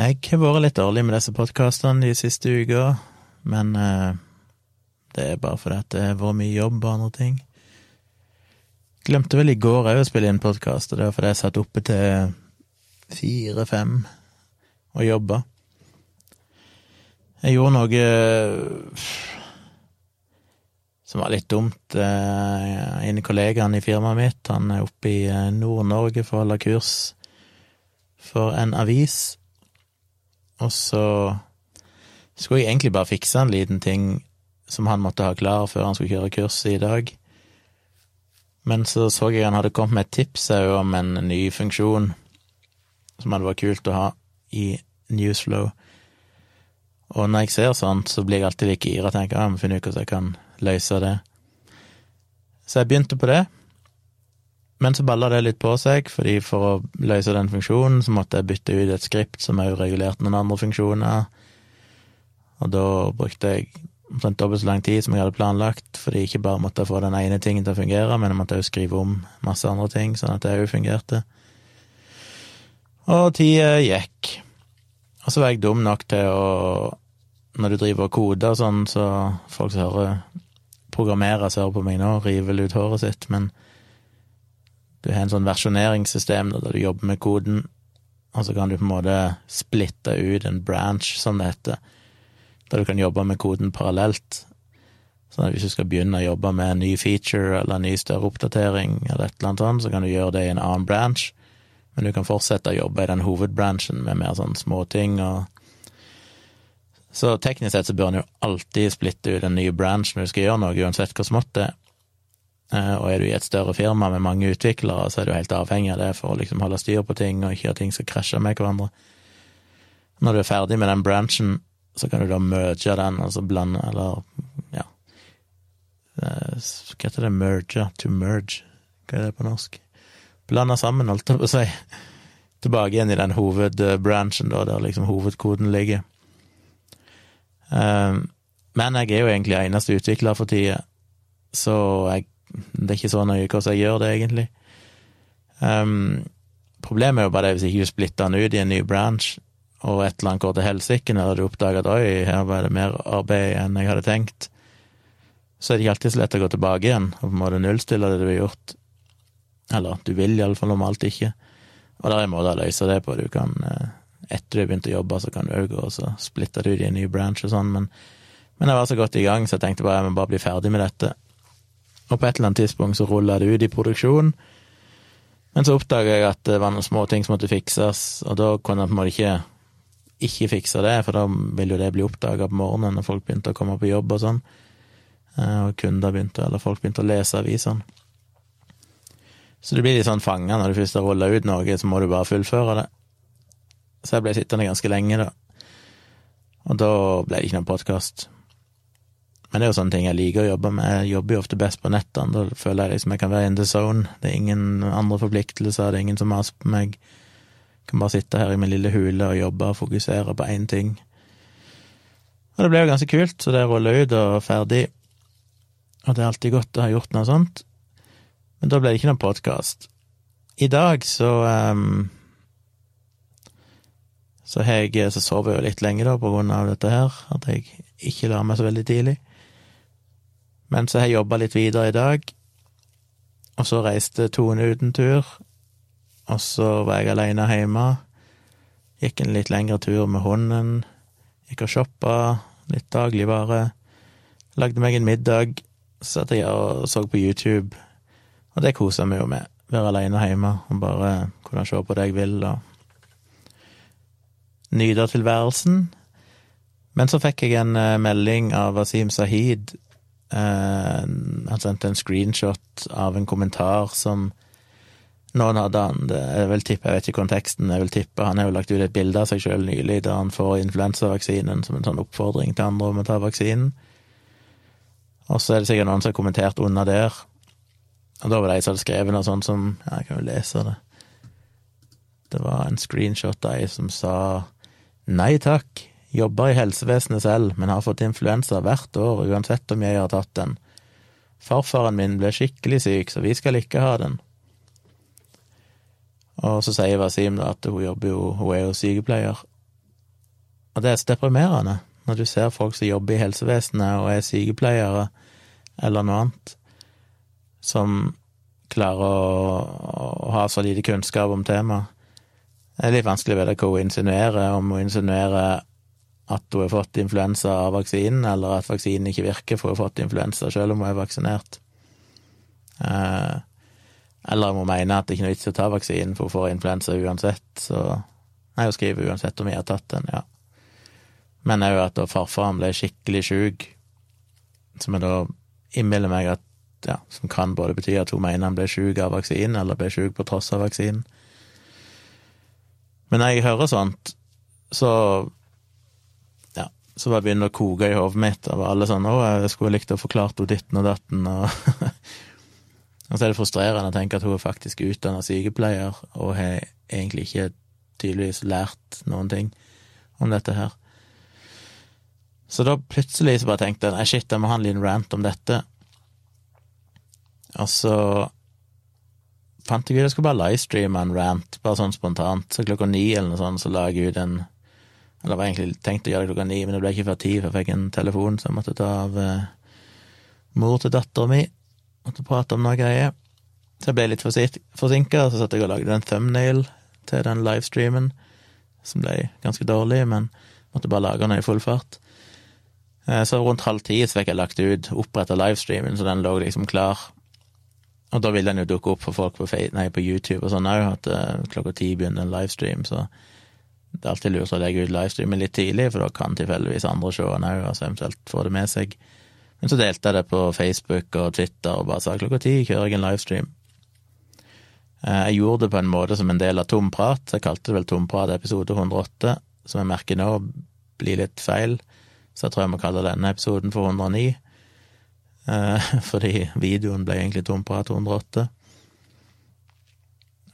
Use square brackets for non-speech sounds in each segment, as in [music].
Jeg har vært litt dårlig med disse podkastene de siste uka, men eh, det er bare fordi det har vært mye jobb og andre ting. Glemte vel i går òg å spille inn podkast, og det var fordi jeg satt oppe til fire-fem og jobba. Jeg gjorde noe eh, som var litt dumt. Eh, En av kollegaene i firmaet mitt, han er oppe i Nord-Norge for å holde kurs for en avis. Og så skulle jeg egentlig bare fikse en liten ting som han måtte ha klar før han skulle kjøre kurset i dag. Men så så jeg han hadde kommet med et tips om en ny funksjon som hadde vært kult å ha i Newsflow. Og når jeg ser sånt, så blir jeg alltid like gira og tenker ja, jeg må finne ut hvordan jeg kan løse det. Så jeg begynte på det, men så balla det litt på seg, fordi for å løse den funksjonen, så måtte jeg bytte ut et skript som òg regulerte noen andre funksjoner, og da brukte jeg omtrent dobbelt så lang tid som jeg hadde planlagt, fordi jeg ikke bare måtte få den ene tingen til å fungere, men jeg måtte òg skrive om masse andre ting, sånn at det òg fungerte. Og tida gikk. Og så var jeg dum nok til å Når du driver og koder og sånn, så folk som hører programmerer, hører på meg nå, river ut håret sitt, men du har en sånn versjoneringssystem der du jobber med koden, og så kan du på en måte splitte ut en branch, som det heter, der du kan jobbe med koden parallelt. Sånn at hvis du skal begynne å jobbe med en ny feature eller en ny større oppdatering, eller et eller annet sånt, så kan du gjøre det i en annen branch, men du kan fortsette å jobbe i den hovedbransjen med mer sånn småting og Så teknisk sett så bør en jo alltid splitte ut en ny branch når du skal gjøre noe, uansett hvor smått det er. Eh, Og er du i et større firma med mange utviklere, så er du helt avhengig av det for å liksom holde styr på ting, og ikke at ting skal krasje med hverandre. Når du er ferdig med den branchen, så kan du da merge den, altså blande, eller ja Eh, Hva heter det? Merge? To merge? Hva er det på norsk? Blande sammen, holdt jeg på å si. Tilbake igjen i den hovedbranchen, da, der liksom hovedkoden ligger. Eh, Men jeg er jo egentlig eneste utvikler for tida, så jeg, det er ikke så nøye hvordan jeg gjør det, egentlig. Um, problemet er jo bare det hvis ikke du splitter den ut i en ny branch, og et eller annet går til helsike, eller du oppdager at oi, her var det mer arbeid enn jeg hadde tenkt, så er det ikke alltid så lett å gå tilbake igjen og på en måte nullstille det du har gjort. Eller du vil iallfall normalt ikke. Og det er en måte å løse det på. Du kan, eh, etter du har begynt å jobbe, så kan du òg gå og splitte det ut i en ny branch og sånn, men, men jeg var så godt i gang, så jeg tenkte bare jeg må bare bli ferdig med dette. Og på et eller annet tidspunkt så rulla det ut i produksjon, men så oppdaga jeg at det var noen små ting som måtte fikses, og da kunne jeg på en måte ikke ikke fikse det, for da ville jo det bli oppdaga på morgenen når folk begynte å komme på jobb og sånn, Eh, og kunder begynte, eller folk begynte å lese avisene. Så du blir litt sånn fanga når du først har rulla ut noe, så må du bare fullføre det. Så jeg ble sittende ganske lenge, da. Og da ble det ikke noen podkast. Men det er jo sånne ting jeg liker å jobbe med. Jeg jobber jo ofte best på nettene. Da føler jeg liksom jeg kan være in the zone. Det er ingen andre forpliktelser, det er ingen som maser på meg. Jeg kan bare sitte her i min lille hule og jobbe og fokusere på én ting. Og det ble jo ganske kult, så det rulla ut og ferdig. Og det er alltid godt å ha gjort noe sånt. Men da ble det ikke noen podkast. I dag så um, Så jeg Så sover jeg jo litt lenge, da, på grunn av dette her. At jeg ikke la meg så veldig tidlig. Men så har jeg jobba litt videre i dag. Og så reiste Tone uten tur. Og så var jeg aleine hjemme. Gikk en litt lengre tur med hunden. Gikk og shoppa. Litt dagligvare. Lagde meg en middag. Så satt jeg og så på YouTube, og det kosa meg jo med. Være aleine hjemme og bare kunne se på det jeg vil, og nyte tilværelsen. Men så fikk jeg en eh, melding av Wasim Sahid. Eh, han sendte en screenshot av en kommentar som noen hadde han er vel tippe, Jeg vet ikke konteksten, jeg vil tippe han har jo lagt ut et bilde av seg sjøl nylig der han får influensavaksinen som en sånn oppfordring til andre om å ta vaksinen. Og så er det sikkert noen som har kommentert under der. Og da var det ei som hadde skrevet noe sånt som Ja, jeg kan jo lese det. Det var en screenshot av ei som sa Nei takk, jobber i helsevesenet selv, men har fått influensa hvert år uansett om jeg har tatt den. Farfaren min ble skikkelig syk, så vi skal ikke ha den. Og så sier Wasim da at hun jobber jo, hun er jo sykepleier, Og det er så deprimerende når du ser folk som jobber i helsevesenet og er sykepleiere eller noe annet, som klarer å, å ha så lite kunnskap om temaet. Det er litt vanskelig å vite hva hun insinuerer, om hun insinuerer at hun har fått influensa av vaksinen, eller at vaksinen ikke virker for hun har fått influensa selv om hun er vaksinert. Eh, eller om hun mener at det ikke er noe vits å ta vaksinen, for hun får influensa uansett, så Nei, hun skriver uansett om jeg har tatt den, ja. Men òg at farfaren ble skikkelig sjuk, som jeg da innbiller meg at ja, som kan både bety at hun mener han ble sjuk av vaksinen, eller ble sjuk på tross av vaksinen. Men når jeg hører sånt, så så bare begynner det å koke i hodet mitt av alle sånn 'Å, jeg skulle likt å forklart henne ditten og datten', og [laughs] Og så er det frustrerende å tenke at hun er faktisk utdanna sykepleier, og har egentlig ikke tydeligvis lært noen ting om dette her. Så da plutselig så bare tenkte jeg nei, shit, jeg må ha en liten rant om dette. Og så fant jeg ut jeg skulle bare livestreame en rant, bare sånn spontant. Så klokka ni eller noe sånt så la jeg ut en Eller var egentlig tenkt å gjøre det klokka ni, men det ble ikke før ti, for jeg fikk en telefon som jeg måtte ta av eh, mor til dattera mi måtte prate om noe greier. Så jeg ble litt forsinka, så satt jeg og lagde en thumbnail til den livestreamen, som ble ganske dårlig, men måtte bare lage den i full fart. Eh, så rundt halv ti så fikk jeg lagt ut oppretta livestreamen, så den lå liksom klar. Og da vil den jo dukke opp for folk på, nei, på YouTube og sånn òg, at eh, klokka ti begynner en livestream, så det er alltid lurt å legge ut livestreamen litt tidlig, for da kan tilfeldigvis andre se den òg, altså eventuelt få det med seg. Men så delte jeg det på Facebook og Twitter og bare sa klokka ti kjører jeg en livestream. Eh, jeg gjorde det på en måte som en del av Tomprat, jeg kalte det vel Tomprat episode 108, som jeg merker nå blir litt feil, så jeg tror jeg må kalle denne episoden for 109, eh, [laughs] fordi videoen ble egentlig Tomprat 108.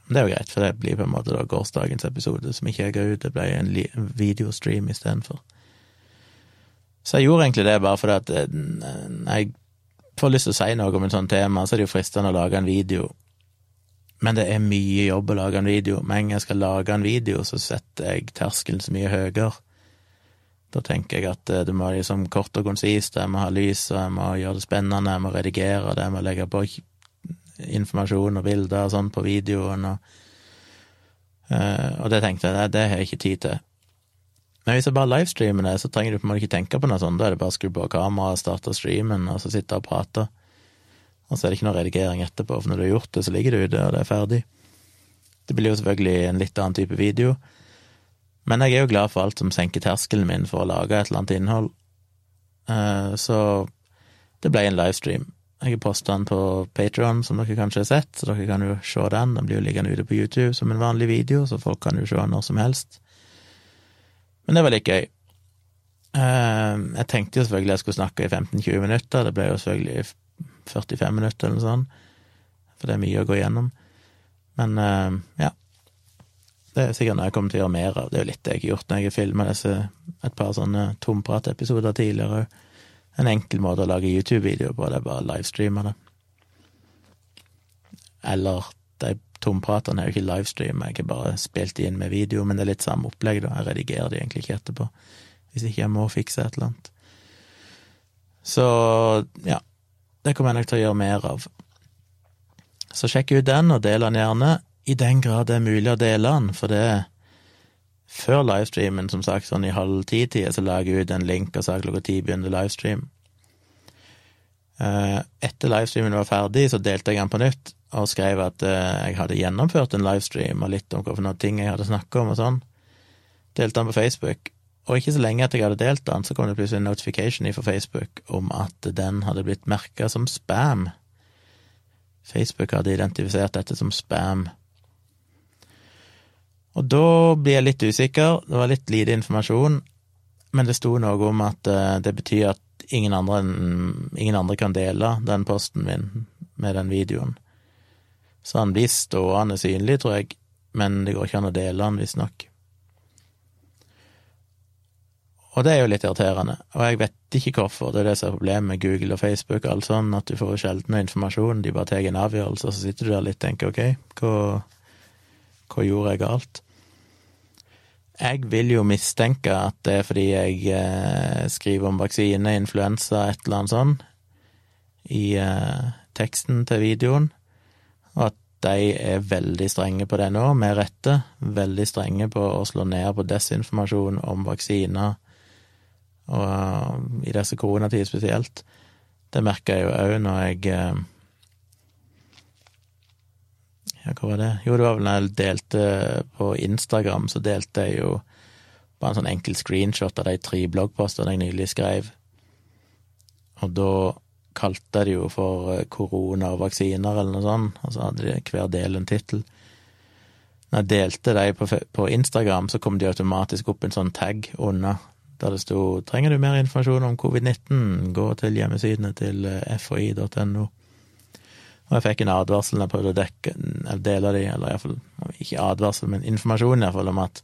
Det er jo greit, for det blir på en måte da gårsdagens episode som ikke jeg ga ut, det ble en videostream istedenfor. Så jeg gjorde egentlig det bare fordi at eh, jeg får lyst til å si noe om et sånt tema, så er det jo fristende å lage en video. Men det er mye jobb å lage en video. Med en gang jeg skal lage en video, så setter jeg terskelen så mye høyere. Da tenker jeg at eh, det må liksom kort og konsist, jeg må ha lys, jeg må gjøre det spennende, jeg må redigere det, jeg må legge på informasjon og bilder og sånn på videoen, og, uh, og det tenkte jeg, det har jeg ikke tid til. Men hvis jeg bare livestreamer det, så trenger du på en måte ikke tenke på noe sånt. Da er det bare å skru på kameraet, starte streamen, og så sitte og prate. Og så er det ikke noe redigering etterpå, for når du har gjort det, så ligger det ute, og det er ferdig. Det blir jo selvfølgelig en litt annen type video. Men jeg er jo glad for alt som senker terskelen min for å lage et eller annet innhold. Eh, så det ble en livestream. Jeg har posta den på Patron, som dere kanskje har sett, så dere kan jo se den. Den blir jo liggende ute på YouTube som en vanlig video, så folk kan jo se den når som helst. Men det var litt gøy. Ehm, jeg tenkte jo selvfølgelig jeg skulle snakke i 15-20 minutter, det ble jo selvfølgelig 45 minutter eller noe sånt, for det er mye å gå igjennom. Men ehm, ja. Det er sikkert noe jeg kommer til å gjøre mer av. Det er jo litt det jeg har gjort når jeg har filma et par sånne tomprat-episoder tidligere òg. En enkel måte å lage YouTube-videoer på, det er bare å livestreame det. Eller de tompratene er jo ikke livestreama, jeg har bare spilt inn med video, men det er litt samme opplegg, da. Jeg redigerer de egentlig ikke etterpå, hvis ikke jeg må fikse et eller annet. Så ja, det kommer jeg nok til å gjøre mer av. Så sjekk ut den, og del den gjerne, i den grad det er mulig å dele den, for det er før livestreamen, som sagt, sånn i halv ti-tida, så lager jeg ut en link og sa klokka ti begynner livestream. Eh, etter livestreamen var ferdig, så delte jeg den på nytt, og skrev at eh, jeg hadde gjennomført en livestream og litt om hvilke ting jeg hadde snakka om og sånn. Delte den på Facebook. Og ikke så lenge etter jeg hadde delt den, så kom det plutselig en notification fra Facebook om at den hadde blitt merka som spam. Facebook hadde identifisert dette som spam. Og da blir jeg litt usikker, det var litt lite informasjon, men det sto noe om at eh, det betyr at ingen andre, ingen andre kan dele den posten min med den videoen. Så han blir stående synlig, tror jeg, men det går ikke an å dele han, visstnok. Og det er jo litt irriterende, og jeg vet ikke hvorfor, det er det som er problemet med Google og Facebook og alt sånn, at du får sjelden noe informasjon, de bare tar en avgjørelse, og så sitter du der litt og tenker ok, hva, hva gjorde jeg galt? Jeg vil jo mistenke at det er fordi jeg eh, skriver om vaksine, influensa, et eller annet sånt, i eh, teksten til videoen, og at de er veldig strenge på det nå, med rette. Veldig strenge på å slå ned på desinformasjon om vaksiner, og i disse koronatider spesielt. Det merker jeg jo òg når jeg eh, Ja, hva var det? Jo, det var vel når jeg delte på Instagram, så delte jeg jo bare en sånn enkel screenshot av de tre bloggpostene jeg nylig skrev. Og da kalte det jo for eh, korona og vaksiner, eller noe sånt, og så hadde de hver del en tittel. Når jeg delte de på, på Instagram, så kom de automatisk opp en sånn tag under, der det sto 'Trenger du mer informasjon om covid-19? Gå til hjemmesidene til eh, fhi.no'. Og jeg fikk en advarsel når jeg prøvde å dekke, eller dele de, eller iallfall ikke advarsel, men informasjon iallfall om at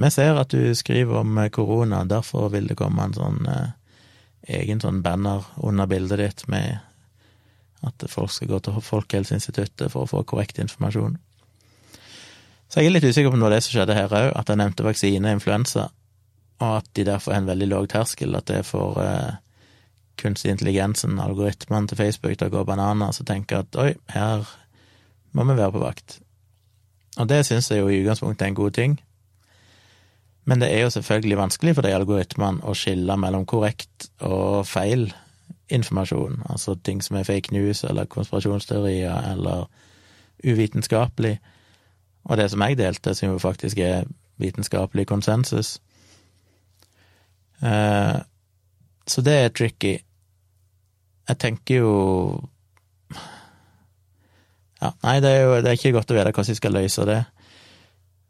vi ser at du skriver om eh, korona, derfor vil det komme en sånn eh, egen sånn banner under bildet ditt med at folk skal gå til Folkehelseinstituttet for å få korrekt informasjon. Så jeg er litt usikker på om det var det som skjedde her òg, at jeg nevnte vaksine og influensa, og at de derfor har en veldig lav terskel, at det får eh, kunstig intelligensen, algoritmene til Facebook, til å gå bananer, så tenker at oi, her må vi være på vakt. Og det syns jeg jo i utgangspunktet er en god ting. Men det er jo selvfølgelig vanskelig for de algoritmene å skille mellom korrekt og feil informasjon, altså ting som er fake news eller konspirasjonsteorier eller uvitenskapelig, og det som jeg delte, som jo faktisk er vitenskapelig konsensus. Eh, så det er tricky. Jeg tenker jo Ja, nei, det er jo det er ikke godt å vite hvordan de skal løse det.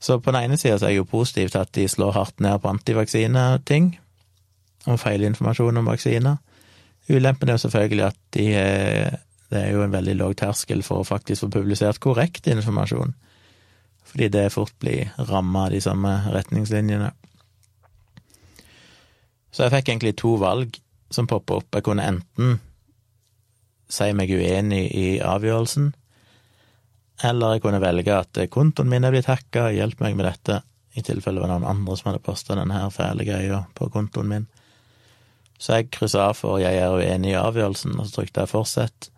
Så på den ene sida er jeg jo positiv til at de slår hardt ned på antivaksineting, og feilinformasjon om vaksiner. Ulempen er jo selvfølgelig at de det er jo en veldig lav terskel for å faktisk få publisert korrekt informasjon, fordi det fort blir ramma av de samme retningslinjene. Så jeg fikk egentlig to valg som poppa opp. Jeg kunne enten si meg uenig i avgjørelsen, eller jeg kunne velge at kontoen min er blitt hacka, hjelp meg med dette, i tilfelle det var noen andre som hadde posta denne fæle greia på kontoen min. Så jeg kryssa av for 'jeg er uenig i avgjørelsen', og så trykte jeg 'fortsett'.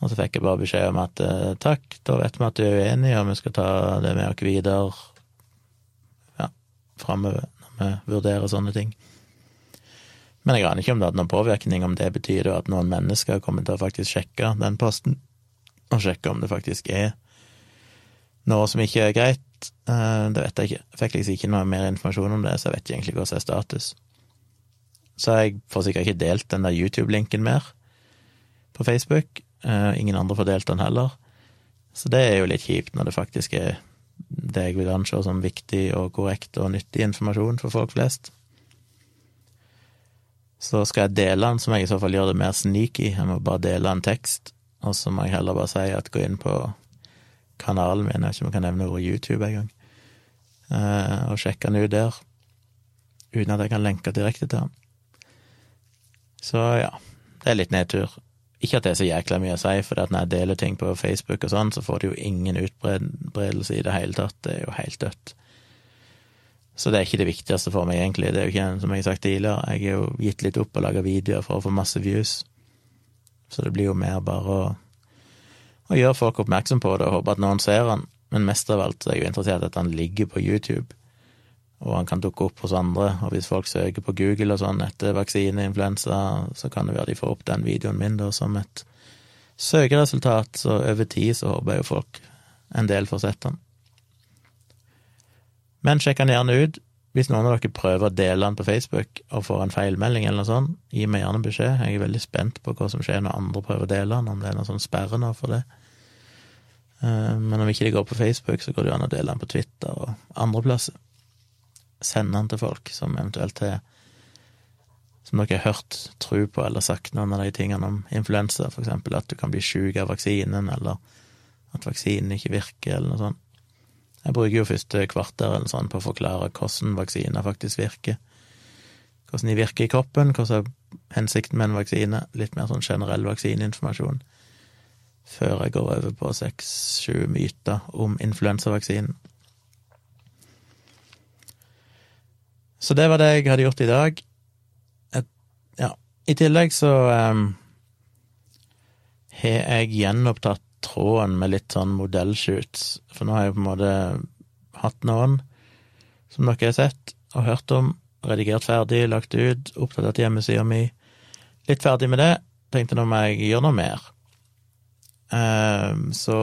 Og så fikk jeg bare beskjed om at eh, takk, da vet vi at du er uenig, og vi skal ta det med oss videre ja, framover når vi vurderer sånne ting. Men jeg aner ikke om det hadde noen påvirkning, om det betyr at noen mennesker kommer til å faktisk sjekke den posten, og sjekke om det faktisk er noe som ikke er greit. Eh, det vet jeg ikke. Jeg fikk liksom ikke noe mer informasjon om det, så jeg vet ikke egentlig hva som er status. Så jeg får sikkert ikke delt den der YouTube-linken mer på Facebook. Eh, ingen andre får delt den heller. Så det er jo litt kjipt når det faktisk er det jeg vil anse som viktig og korrekt og nyttig informasjon for folk flest. Så skal jeg dele den, så må jeg i så fall gjøre det mer sneaky. Jeg må bare dele en tekst, og så må jeg heller bare si at gå inn på kanalen min, jeg vet ikke om jeg kan nevne ordet YouTube engang, eh, og sjekke den ut der, uten at jeg kan lenke direkte til den. Så ja, det er litt nedtur. Ikke at det er så jækla mye å si, for når jeg deler ting på Facebook og sånn, så får det jo ingen utbredelse i det hele tatt. Det er jo helt dødt. Så det er ikke det viktigste for meg, egentlig. Det er jo ikke, som jeg har sagt tidligere, jeg har jo gitt litt opp og lage videoer for å få masse views. Så det blir jo mer bare å, å gjøre folk oppmerksom på det og håpe at noen ser han. Men mest av alt er jeg jo interessert i at han ligger på YouTube, og han kan dukke opp hos andre. Og hvis folk søker på Google og sånn etter vaksineinfluensa, så kan det være de får opp den videoen min da som et søkeresultat. Så over tid så håper jeg jo folk en del får sett den. Men sjekk den gjerne ut. Hvis noen av dere prøver å dele den på Facebook og får en feilmelding eller noe sånt, gi meg gjerne beskjed. Jeg er veldig spent på hva som skjer når andre prøver å dele den, om det er noe sånn sperre nå for det. Eh, men om ikke det går på Facebook, så går det an å dele den på Twitter og andre plasser. Send den til folk som eventuelt har som dere har hørt tro på eller sagt noen av de tingene om influensa, for eksempel at du kan bli sjuk av vaksinen, eller at vaksinen ikke virker, eller noe sånt. Jeg bruker jo første kvarter eller sånn på å forklare hvordan vaksiner faktisk virker. Hvordan de virker i kroppen, som er hensikten med en vaksine. Litt mer sånn generell vaksineinformasjon. Før jeg går over på seks-sju myter om influensavaksinen. Så det var det jeg hadde gjort i dag. Et, ja. I tillegg så um, har jeg gjenopptatt tråden med litt sånn modellshoots, for nå har jeg på en måte hatt noen som dere har sett og hørt om, redigert ferdig, lagt ut, oppdatert hjemmesida mi. Litt ferdig med det. Tenkte nå må jeg gjøre noe mer. Um, så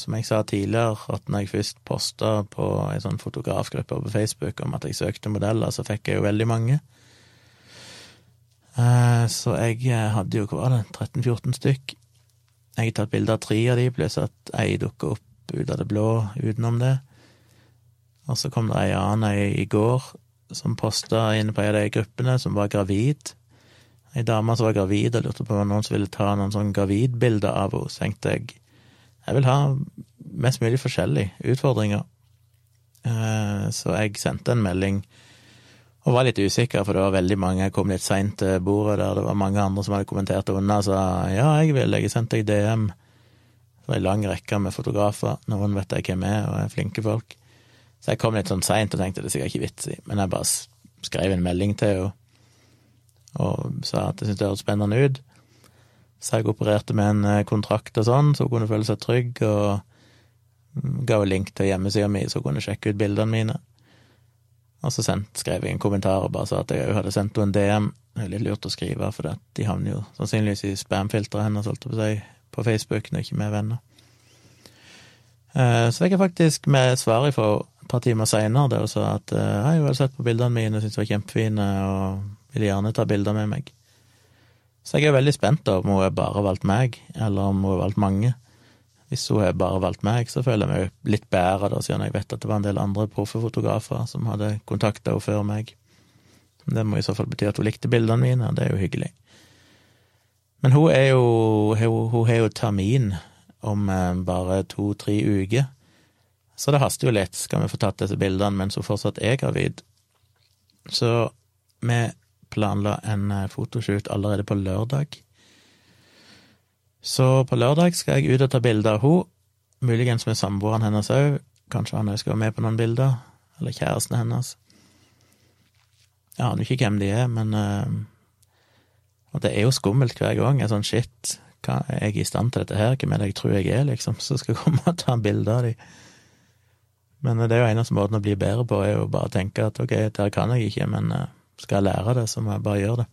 som jeg sa tidligere, at når jeg først posta på ei sånn fotografgruppe på Facebook om at jeg søkte modeller, så fikk jeg jo veldig mange. Uh, så jeg hadde jo, hva var det, 13-14 stykk. Jeg har tatt bilde av tre av de, pluss at ei dukker opp ut av det blå utenom det. Og så kom det ei annen ei i går som posta inne på ei av de gruppene, som var gravid. Ei dame som var gravid og lurte på om noen som ville ta noen sånn gravidbilder av henne. Så tenkte jeg jeg vil ha mest mulig forskjellige utfordringer. Eh, så jeg sendte en melding og var litt usikker, for det var veldig mange jeg kom litt seint til bordet der det var mange andre som hadde kommentert det unna sa ja, jeg vil, jeg har sendt deg DM. Det var ei lang rekke med fotografer, noen vet jeg hvem er og er flinke folk. Så jeg kom litt sånn seint og tenkte det er sikkert ikke vits i, men jeg bare skrev en melding til henne og sa at jeg syntes det hørtes spennende ut. Så jeg opererte med en eh, kontrakt og sånn, så hun kunne føle seg trygg, og mm, ga henne link til hjemmesida mi, så hun kunne sjekke ut bildene mine. Og så sendt, skrev jeg en kommentar og bare sa at jeg hadde sendt henne en DM. Det er litt lurt å skrive, for de havner jo sannsynligvis i spamfilteret hennes, på seg, på Facebook når ikke vi er venner. Eh, så fikk jeg faktisk med svar ifra et par timer seinere hun sa at eh, hei, hun hadde sett på bildene mine, og syntes de var kjempefine, og ville gjerne ta bilder med meg. Så jeg er veldig spent da, om hun har bare valgt meg, eller om hun har valgt mange. Hvis hun har bare valgt meg, så føler jeg meg litt bedre, da, siden jeg vet at det var en del andre proffe fotografer som hadde kontakta henne før meg. Det må i så fall bety at hun likte bildene mine, og det er jo hyggelig. Men hun er jo Hun har jo termin om eh, bare to-tre uker. Så det haster jo litt, skal vi få tatt disse bildene mens hun fortsatt er gravid. Så vi planla en eh, fotoshoot allerede på lørdag. Så på lørdag skal jeg ut og ta bilder av henne, muligens med samboeren hennes òg. Kanskje han òg skal være med på noen bilder. Eller kjæresten hennes. Jeg aner ikke hvem de er, men uh, Og det er jo skummelt hver gang. Jeg er sånn shit, hva, er jeg i stand til dette her? Hvem er det jeg tror jeg er, liksom? Så skal komme og ta bilde av dem. Men det er jo eneste måten å bli bedre på, er jo bare å tenke at ok, dette kan jeg ikke, men uh, skal jeg lære det, så må jeg bare gjøre det.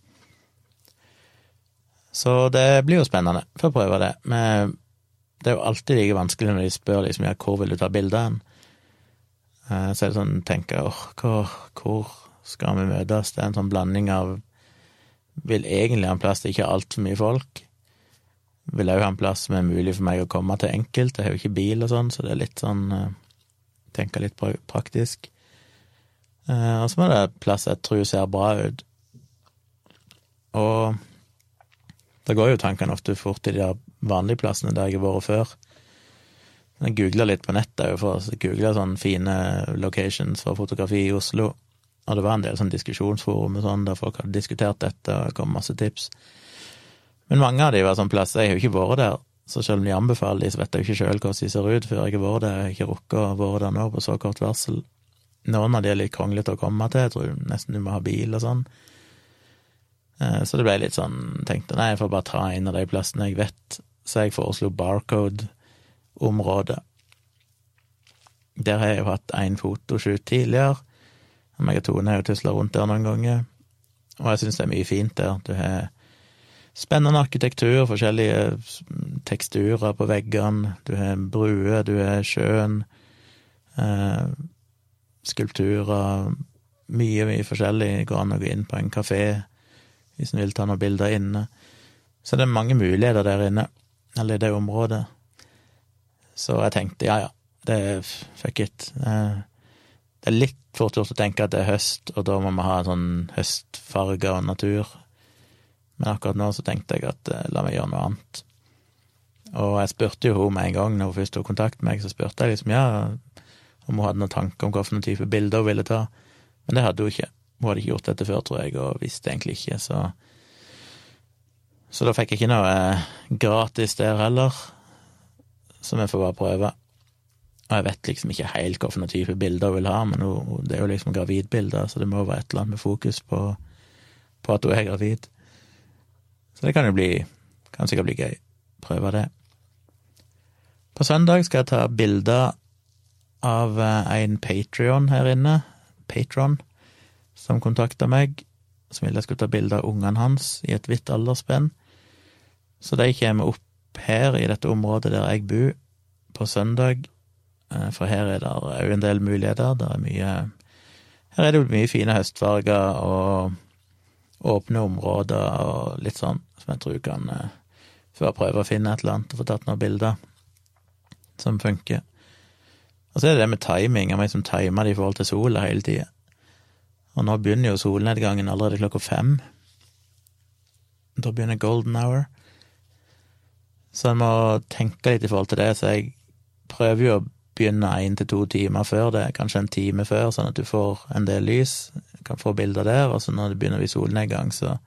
Så det blir jo spennende. Får prøve det. Men det er jo alltid like vanskelig når de spør liksom, ja, hvor vil du ta bilde hen. Eh, så er det sånn, tenker åh, hvor, hvor skal vi møtes? Det er en sånn blanding av Vil egentlig ha en plass det ikke er altfor mye folk. Vil òg ha en plass som er mulig for meg å komme til enkelt. Jeg har jo ikke bil og sånn, så det er litt sånn eh, Tenker litt praktisk. Eh, og så må det være plass jeg tror ser bra ut. Og da går jo tankene ofte fort til de der vanlige plassene der jeg har vært før. Jeg googla litt på nettet for å google sånne fine locations for fotografi i Oslo. Og det var en del sånn diskusjonsforum og sånn, der folk hadde diskutert dette, og det kom masse tips. Men mange av de var sånn plasser Jeg har jo ikke vært der, så selv om de anbefaler de, så vet jeg jo ikke sjøl hvordan de ser ut før jeg har vært der. Jeg har ikke rukket å være der nå på så kort varsel. Noen av de er litt kronglete å komme til, jeg tror nesten du må ha bil og sånn. Eh, så det ble litt sånn, tenkte nei, jeg får bare ta en av de plassene jeg vet, så jeg foreslo Barcode-området. Der har jeg jo hatt én fotoshoot tidligere, meg og Tone har jo tusla rundt der noen ganger, og jeg syns det er mye fint der. Du har spennende arkitektur, forskjellige teksturer på veggene, du har bruer, du har sjøen. Eh, skulpturer, mye, mye forskjellig. Går an å gå inn på en kafé hvis en vil ta noen bilder inne. Så det er mange muligheter der inne, eller i det området. Så jeg tenkte ja, ja, det er fuck it. Det er litt fort gjort å tenke at det er høst, og da må vi ha sånn høstfarge og natur. Men akkurat nå så tenkte jeg at eh, la meg gjøre noe annet. Og jeg spurte jo henne med en gang, når hun først tok kontakt med meg, så spurte jeg liksom ja, om hun hadde noen tanker om hvilken type bilder hun ville ta. Men det hadde hun ikke. Hun hadde ikke gjort dette før, tror jeg, og visste egentlig ikke, så Så da fikk jeg ikke noe eh, gratis der heller, så vi får bare prøve. Og jeg vet liksom ikke helt hvilken type bilder hun vil ha, men hun, det er jo liksom gravidbilder, så det må være et eller annet med fokus på, på at hun er gravid. Så det kan jo bli Kan sikkert bli gøy. Prøve det. På søndag skal jeg ta bilder av eh, en Patrion her inne, Patron, som kontakta meg, som ville jeg skulle ta bilde av ungene hans i et hvitt aldersspenn. Så de kommer opp her, i dette området der jeg bor, på søndag Eh, for her er det òg en del muligheter. Det er mye Her er det jo mye fine høstfarger og åpne områder og litt sånn, som jeg tror kan eh, jeg prøve å finne et eller annet og få tatt noen bilder som funker. Og så er det det med timing, jeg må liksom time det i forhold til sola hele tida. Og nå begynner jo solnedgangen allerede klokka fem. Da begynner golden hour. Så jeg må tenke litt i forhold til det, så jeg prøver jo å begynne én til to timer før det, kanskje en time før, sånn at du får en del lys, kan få bilder der, og så når det begynner bli solnedgang, så,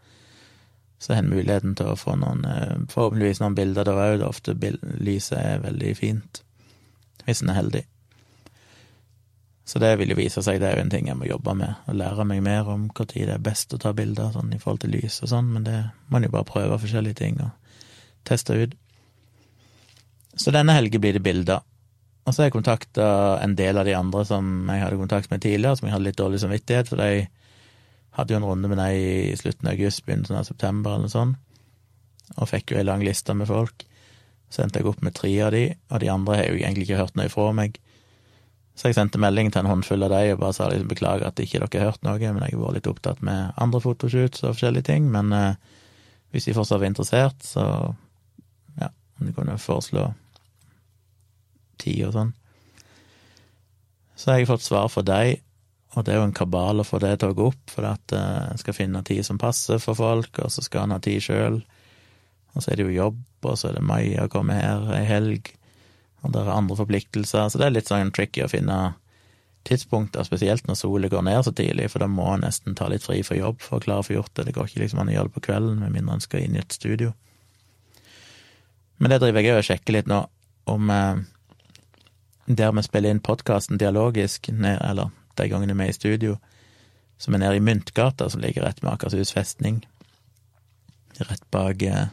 så har en muligheten til å få noen, eh, forhåpentligvis noen bilder der òg, ofte lyset er veldig fint, hvis en er heldig. Så det vil jo vise seg, det er jo en ting jeg må jobbe med, og lære meg mer om når det er best å ta bilder sånn i forhold til lys og sånn, men det må en jo bare prøve forskjellige ting og teste ut. Så denne helgen blir det bilder. Og så har jeg kontakta en del av de andre som jeg hadde kontakt med tidligere, som jeg hadde litt dårlig samvittighet, for de hadde jo en runde med dem i slutten av august, begynnelsen av september eller sånt, og fikk jo ei lang liste med folk. Så endte jeg opp med tre av de, og de andre har jo egentlig ikke hørt noe ifra meg. Så jeg sendte melding til en håndfull av de og bare sa liksom beklager at ikke dere har hørt noe, men jeg har vært litt opptatt med andre fotoshoots og forskjellige ting, men eh, hvis de fortsatt var interessert, så ja, om de kunne foreslå tid og sånn. Så har jeg fått svar fra deg, og det er jo en kabal å få det til å gå opp, for at eh, skal finne tid som passer for folk, og så skal en ha tid sjøl. Og så er det jo jobb, og så er det Maja å komme her ei helg, og det er andre forpliktelser, så det er litt sånn tricky å finne tidspunkter, spesielt når sola går ned så tidlig, for da må en nesten ta litt fri for jobb for å klare å få gjort det. Det går ikke liksom an å gjøre det på kvelden, med mindre en skal inn i et studio. Men det driver jeg og sjekker litt nå, om eh, der vi spiller inn podkasten dialogisk, eller de gangene vi er i studio, som er nede i Myntgata, som ligger rett med Akershus festning. Rett bak eh,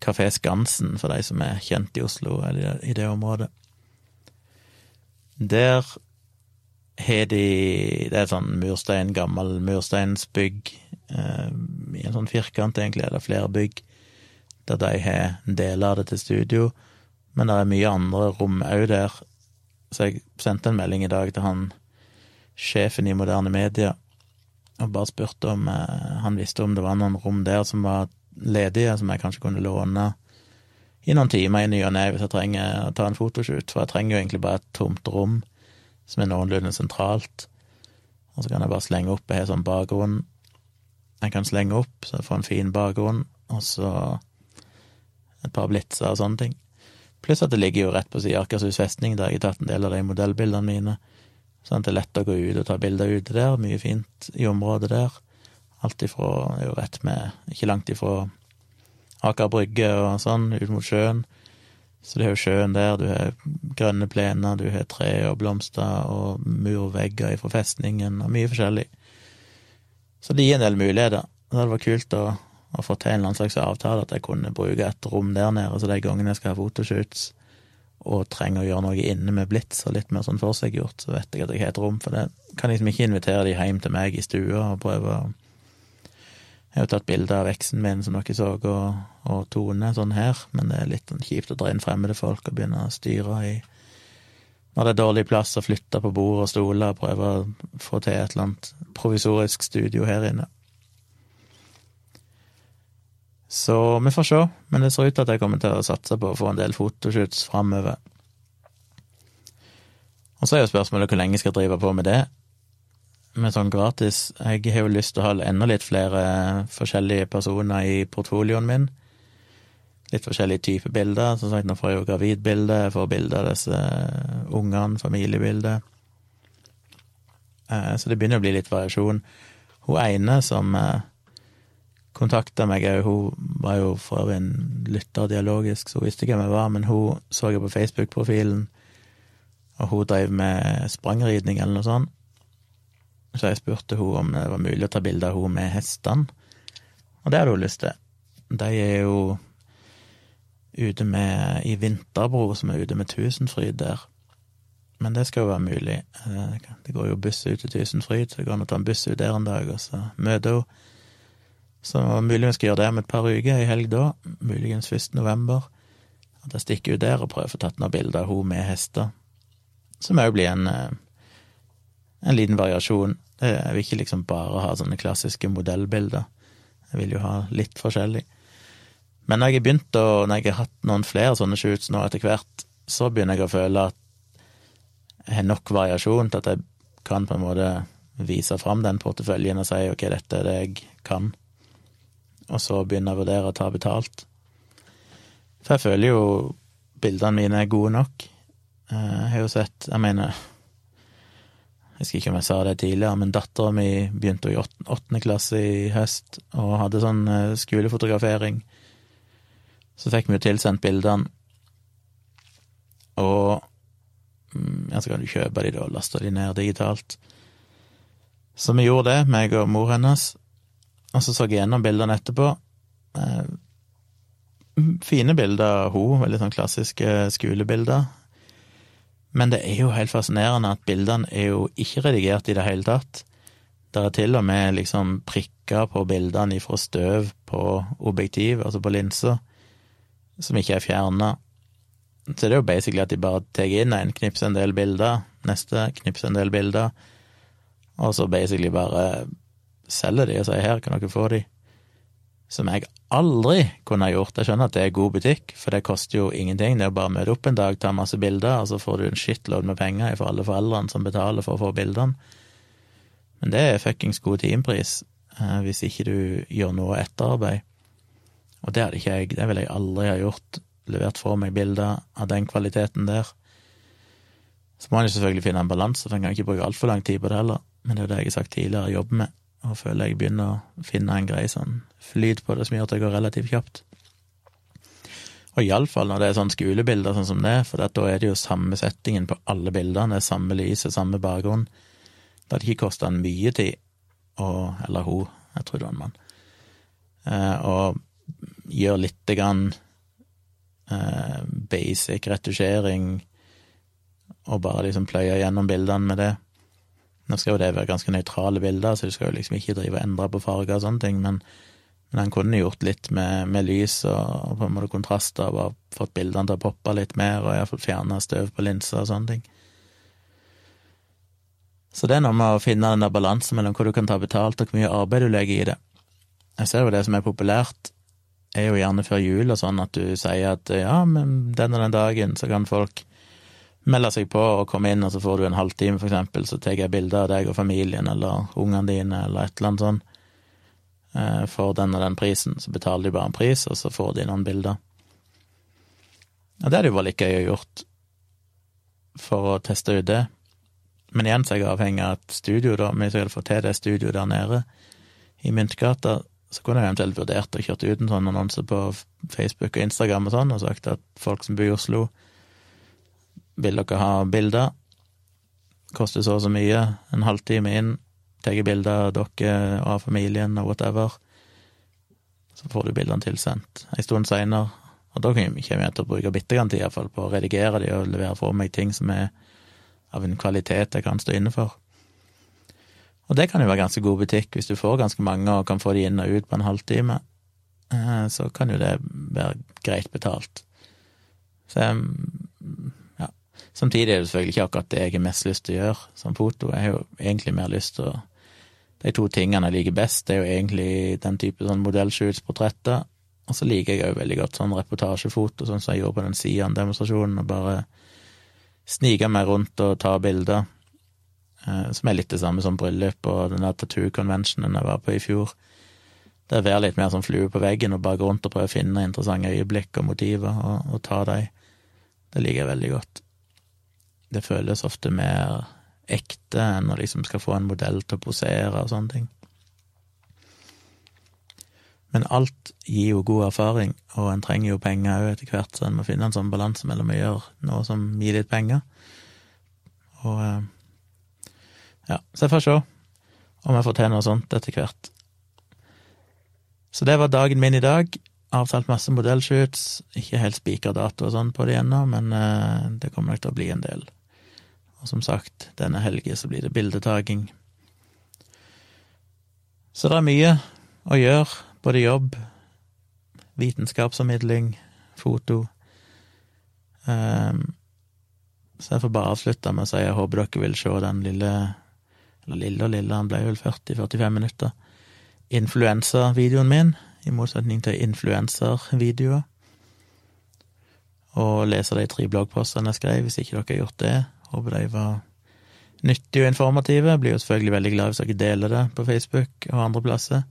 Kafé Skansen, for de som er kjent i Oslo eller i det området. Der har de Det er sånn murstein, gammel mursteinsbygg, eh, i en sånn firkant, egentlig, er det flere bygg, der de har deler av det til studio men det er mye andre rom òg der. Så jeg sendte en melding i dag til han sjefen i Moderne Media og bare spurte om eh, han visste om det var noen rom der som var ledige, som jeg kanskje kunne låne i noen timer i ny og ne hvis jeg trenger å ta en fotoshoot, for jeg trenger jo egentlig bare et tomt rom som er noenlunde sentralt, og så kan jeg bare slenge opp Jeg har sånn bakgrunn jeg kan slenge opp, så jeg får en fin bakgrunn, og så et par blitser og sånne ting. Pluss at det ligger jo rett på siden av Akershus festning, der jeg har tatt en del av de modellbildene mine. Sånn at det er lett å gå ut og ta bilder ute der. Mye fint i området der. Alt ifra jo rett med Ikke langt ifra Aker Brygge og sånn, ut mot sjøen. Så det er jo sjøen der, du har grønne plener, du har tre og blomster og murvegger fra festningen og mye forskjellig. Så det gir en del muligheter. Det hadde vært kult å å få til en eller annen slags avtale at jeg kunne bruke et rom der nede, så de gangene jeg skal ha fotoshoots og trenger å gjøre noe inne med blits og litt mer sånn forseggjort, så vet jeg at jeg har et rom for det. Kan liksom ikke invitere de hjem til meg i stua og prøve å Jeg har jo tatt bilde av eksen min, som dere så, og, og Tone sånn her, men det er litt sånn kjipt å dra inn fremmede folk og begynne å styre i når det er dårlig plass, å flytte på bord og stoler og prøve å få til et eller annet provisorisk studio her inne. Så vi får se, men det ser ut til at jeg kommer til å satse på å få en del fotoshoots framover. Og så er jo spørsmålet hvor lenge jeg skal drive på med det, med sånn gratis. Jeg har jo lyst til å ha enda litt flere forskjellige personer i portfolioen min. Litt forskjellige typer bilder. Som sagt, nå får jeg jo gravidbilder, jeg får bilder av disse ungene, familiebilder. Eh, så det begynner å bli litt variasjon. Hun ene som eh, kontakta meg. Hun var jo for øvrig en lytter dialogisk, så hun visste hvem jeg var, men hun så jeg på Facebook-profilen og hun drev med sprangridning eller noe sånt. Så jeg spurte hun om det var mulig å ta bilde av hun med hestene, og det hadde hun lyst til. De er jo ute med i Vinterbro, som er ute med Tusenfryd der. Men det skal jo være mulig. Eh, det går jo buss ut til Tusenfryd, så det går an å ta en buss ut der en dag, og så møte henne. Så mulig vi skal gjøre det om et par uker, i helg da, muligens 1. november. At jeg stikker ut der og prøver å få tatt noen bilder av henne med hester. Som òg blir en, eh, en liten variasjon. Jeg vil ikke liksom bare ha sånne klassiske modellbilder. Jeg vil jo ha litt forskjellig. Men når jeg har begynt å, når jeg har hatt noen flere sånne shoots nå etter hvert, så begynner jeg å føle at jeg har nok variasjon til at jeg kan på en måte vise fram den porteføljen og si ok, dette er det jeg kan, og så begynne å vurdere å ta betalt. For jeg føler jo bildene mine er gode nok. Eh, jeg har jo sett Jeg mener Jeg husker ikke om jeg sa det tidligere, men dattera mi begynte i åttende klasse i høst og hadde sånn eh, skolefotografering. Så fikk vi jo tilsendt bildene, og mm, ja, så kan du kjøpe de da og laste de ned digitalt. Så vi gjorde det, meg og mor hennes, og så så jeg gjennom bildene etterpå. Eh, fine bilder av hun, veldig sånn klassiske skolebilder. Men det er jo helt fascinerende at bildene er jo ikke redigert i det hele tatt. Det er til og med liksom prikker på bildene ifra støv på objektiv, altså på linser, som ikke er fjerna. Så det er jo basically at de bare tar inn en, knipser en del bilder, neste knipser en del bilder, og så basically bare selger de og sier her kan dere få de som jeg aldri kunne ha gjort. Jeg skjønner at det er god butikk, for det koster jo ingenting. Det er å bare møte opp en dag, ta masse bilder, og så får du en shitload med penger for alle foreldrene som betaler for å få bildene. Men det er fuckings god timepris eh, hvis ikke du gjør noe etterarbeid. Og det hadde ikke jeg, det ville jeg aldri ha gjort. Levert for meg bilder av den kvaliteten der. Så må en selvfølgelig finne en balanse, for en kan ikke bruke altfor lang tid på det heller. Men det er jo det jeg har sagt tidligere, jobbe med og føler jeg begynner å finne en grei sånn flyt på det som gjør at det går relativt kjapt. Og iallfall når det er sånn skolebilder sånn som det, for da er det jo samme settingen på alle bildene, samme lys og samme bakgrunn. Det hadde ikke kosta mye tid, og, eller hun, jeg tror det var en mann, eh, og gjør lite grann eh, basic retusjering, og bare liksom pløye gjennom bildene med det. Nå skal jo det være ganske nøytrale bilder, så du skal jo liksom ikke drive og endre på farger og sånne ting, men, men han kunne gjort litt med, med lys og, og, på en måte kontraster, og fått bildene til å poppe litt mer, og iallfall fjerna støv på linser og sånne ting. Så det er noe med å finne den der balansen mellom hva du kan ta betalt, og hvor mye arbeid du legger i det. Jeg ser jo det som er populært, er jo gjerne før jul og sånn, at du sier at ja, men den og den dagen så kan folk melde seg på og komme inn, og så får du en halvtime, for eksempel, så tar jeg bilde av deg og familien eller ungene dine eller et eller annet sånt eh, for den og den prisen. Så betaler de bare en pris, og så får de noen bilder. Og det hadde jo vært like gøy å gjort for å teste ut det. Men igjen så er jeg avhengig av et studio, da. Hvis jeg hadde fått til det studioet der nede i Myntgata, så kunne jeg eventuelt vurdert å kjøre ut en sånn annonse på Facebook og Instagram og sånn, og sagt at folk som bor i Oslo, vil dere ha bilder? Koster så og så mye. En halvtime inn. Tar bilder av dere og av familien og whatever. Så får du bildene tilsendt en stund seinere. Og da kommer jeg til å bruke bitte grann tid iallfall på å redigere de og levere for meg ting som er av en kvalitet jeg kan stå inne for. Og det kan jo være ganske god butikk hvis du får ganske mange og kan få de inn og ut på en halvtime. Eh, så kan jo det være greit betalt. Så jeg Samtidig er det selvfølgelig ikke akkurat det jeg har mest lyst til å gjøre som foto. Jeg har jo egentlig mer lyst til å De to tingene jeg liker best, det er jo egentlig den type sånn modellshoots, portretter. Og så liker jeg òg veldig godt sånn reportasjefoto, sånn som jeg gjorde på den Sian-demonstrasjonen, og bare snike meg rundt og ta bilder. Eh, som er litt det samme som bryllup og den der tattoo conventionen jeg var på i fjor. Det er å være litt mer som flue på veggen og bare gå rundt og prøve å finne interessante øyeblikk og motiver, og, og ta dem. Det liker jeg veldig godt det føles ofte mer ekte enn å liksom skal få en modell til å posere og sånne ting. Men alt gir jo god erfaring, og en trenger jo penger òg etter hvert, så en må finne en sånn balanse mellom å gjøre noe som gir litt penger, Og eh, ja, så jeg får se om jeg får til noe sånt etter hvert. Så det var dagen min i dag. Avtalt masse modellshoots. Ikke helt spikra dato og sånn på det ennå, men eh, det kommer nok til å bli en del. Og som sagt, denne helgen så blir det bildetaking. Så det er mye å gjøre, både jobb, vitenskapsformidling, foto. Um, så jeg får bare avslutte med å si jeg håper dere vil se den lille Eller lille og lille, han ble vel 40-45 minutter. Influensavideoen min, i motsetning til influenservideoer. Og lese de tre bloggpostene jeg skrev, hvis ikke dere har gjort det. Håper de var nyttige og informative. Jeg blir jo selvfølgelig veldig glad hvis dere deler det på Facebook og andre plasser.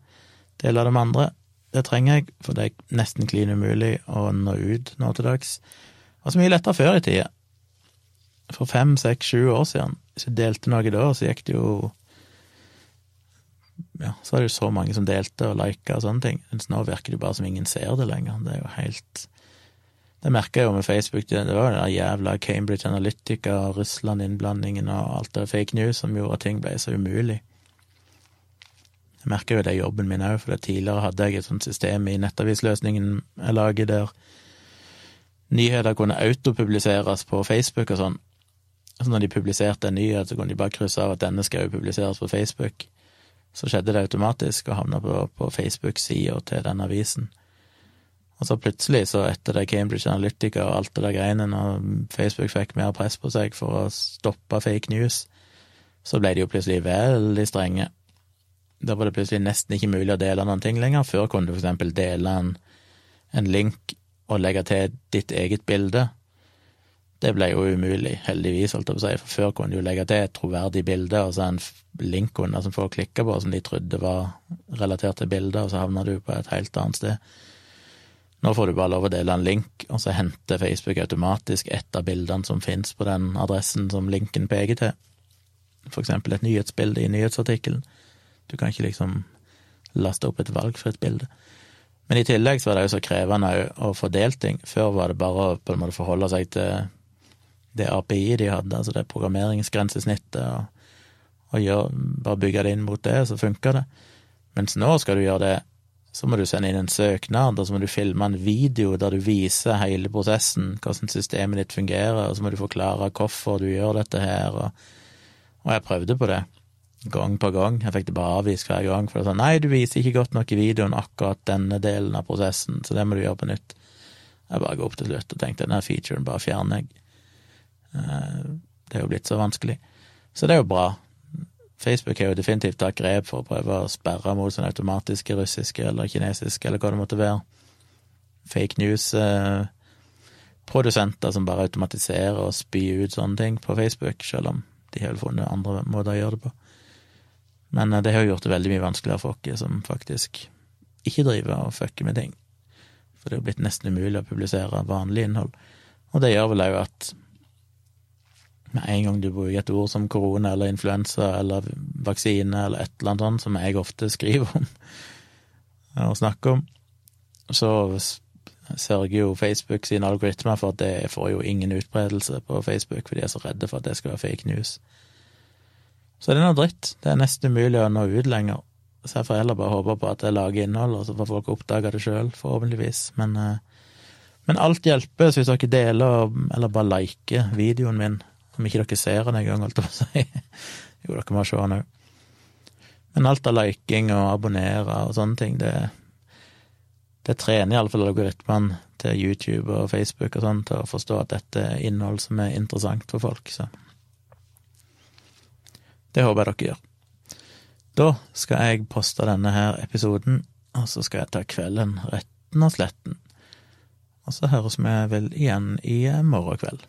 Deler det med andre. Det trenger jeg, for det er nesten klin umulig å nå ut nå til dags. Det var så mye lettere før i tida for fem, seks, sju år siden. Hvis jeg delte noe da, så gikk det jo Ja, så var det jo så mange som delte og lika og sånne ting. Mens nå virker det bare som ingen ser det lenger. Det er jo helt Det merka jeg jo med Facebook. Det var den jævla Cambridge Analytica, Russland-innblandingen og alt det fake news som gjorde at ting ble så umulig. Jeg merker jo det i jobben min òg, for tidligere hadde jeg et sånt system i nettavisløsningen jeg lager der nyheter kunne autopubliseres på Facebook og sånn. Så når de publiserte en nyhet, så kunne de bare krysse av at denne skal jo publiseres på Facebook. Så skjedde det automatisk og havna på, på Facebook-sida til den avisen. Og så plutselig, så etter det Cambridge Analytica og alt det der greiene, når Facebook fikk mer press på seg for å stoppe fake news, så ble de jo plutselig veldig strenge. Da var det plutselig nesten ikke mulig å dele noen ting lenger. Før kunne du for eksempel dele en, en link og legge til ditt eget bilde. Det ble jo umulig, heldigvis, holdt jeg på å si, for før kunne du legge til et troverdig bilde, og så en link under som folk klikka på, som de trodde var relatert til bildet, og så havna du på et helt annet sted. Nå får du bare lov å dele en link, og så henter Facebook automatisk et av bildene som fins på den adressen som linken peker til. For eksempel et nyhetsbilde i nyhetsartikkelen. Du kan ikke liksom laste opp et valgfritt bilde. Men i tillegg så var det jo så krevende å få delt ting. Før var det bare å på en måte forholde seg til det API de hadde, altså det programmeringsgrensesnittet, og, og gjør, bare bygge det inn mot det, så funker det. Mens nå skal du gjøre det, så må du sende inn en søknad, og så må du filme en video der du viser hele prosessen, hvordan systemet ditt fungerer, og så må du forklare hvorfor du gjør dette her, og, og jeg prøvde på det gang på gang. Jeg fikk det bare avvist hver gang, for det sa, nei, du viser ikke godt nok i videoen akkurat denne delen av prosessen, så det må du gjøre på nytt. Jeg bare går opp til slutt og tenkte denne featuren bare fjerner jeg. Eh, det er jo blitt så vanskelig. Så det er jo bra. Facebook har jo definitivt tatt grep for å prøve å sperre mot sånn automatiske russiske eller kinesiske, eller hva det måtte være, fake news-produsenter som bare automatiserer og spyr ut sånne ting på Facebook, selv om de har funnet andre måter å gjøre det på. Men eh, det har jo gjort det veldig mye vanskeligere for oss som faktisk ikke driver og fucker med ting. For det er jo blitt nesten umulig å publisere vanlig innhold. Og det gjør vel òg at med en gang du bruker et ord som korona eller influensa eller vaksine eller et eller annet sånt, som jeg ofte skriver om og snakker om, så sørger jo Facebook sine algoritmer for at det får jo ingen utbredelse på Facebook, for de er så redde for at det skal være fake news. Så det er noe dritt. Det er nesten umulig å nå ut lenger. Så jeg får heller bare håpe på at jeg lager innhold, og så får folk oppdage det sjøl, forhåpentligvis. Men, eh, men alt hjelper hvis dere deler eller bare liker videoen min om ikke dere ser den engang, holdt jeg på å si. Jo, dere må se den òg. Men alt av liking og abonnere og sånne ting, det, det trener iallfall algoritmene til YouTube og Facebook og sånn til å forstå at dette er innhold som er interessant for folk, så Det håper jeg dere gjør. Da skal jeg poste denne her episoden, og så skal jeg ta kvelden retten og sletten. Og så høres vi vel igjen i morgen kveld.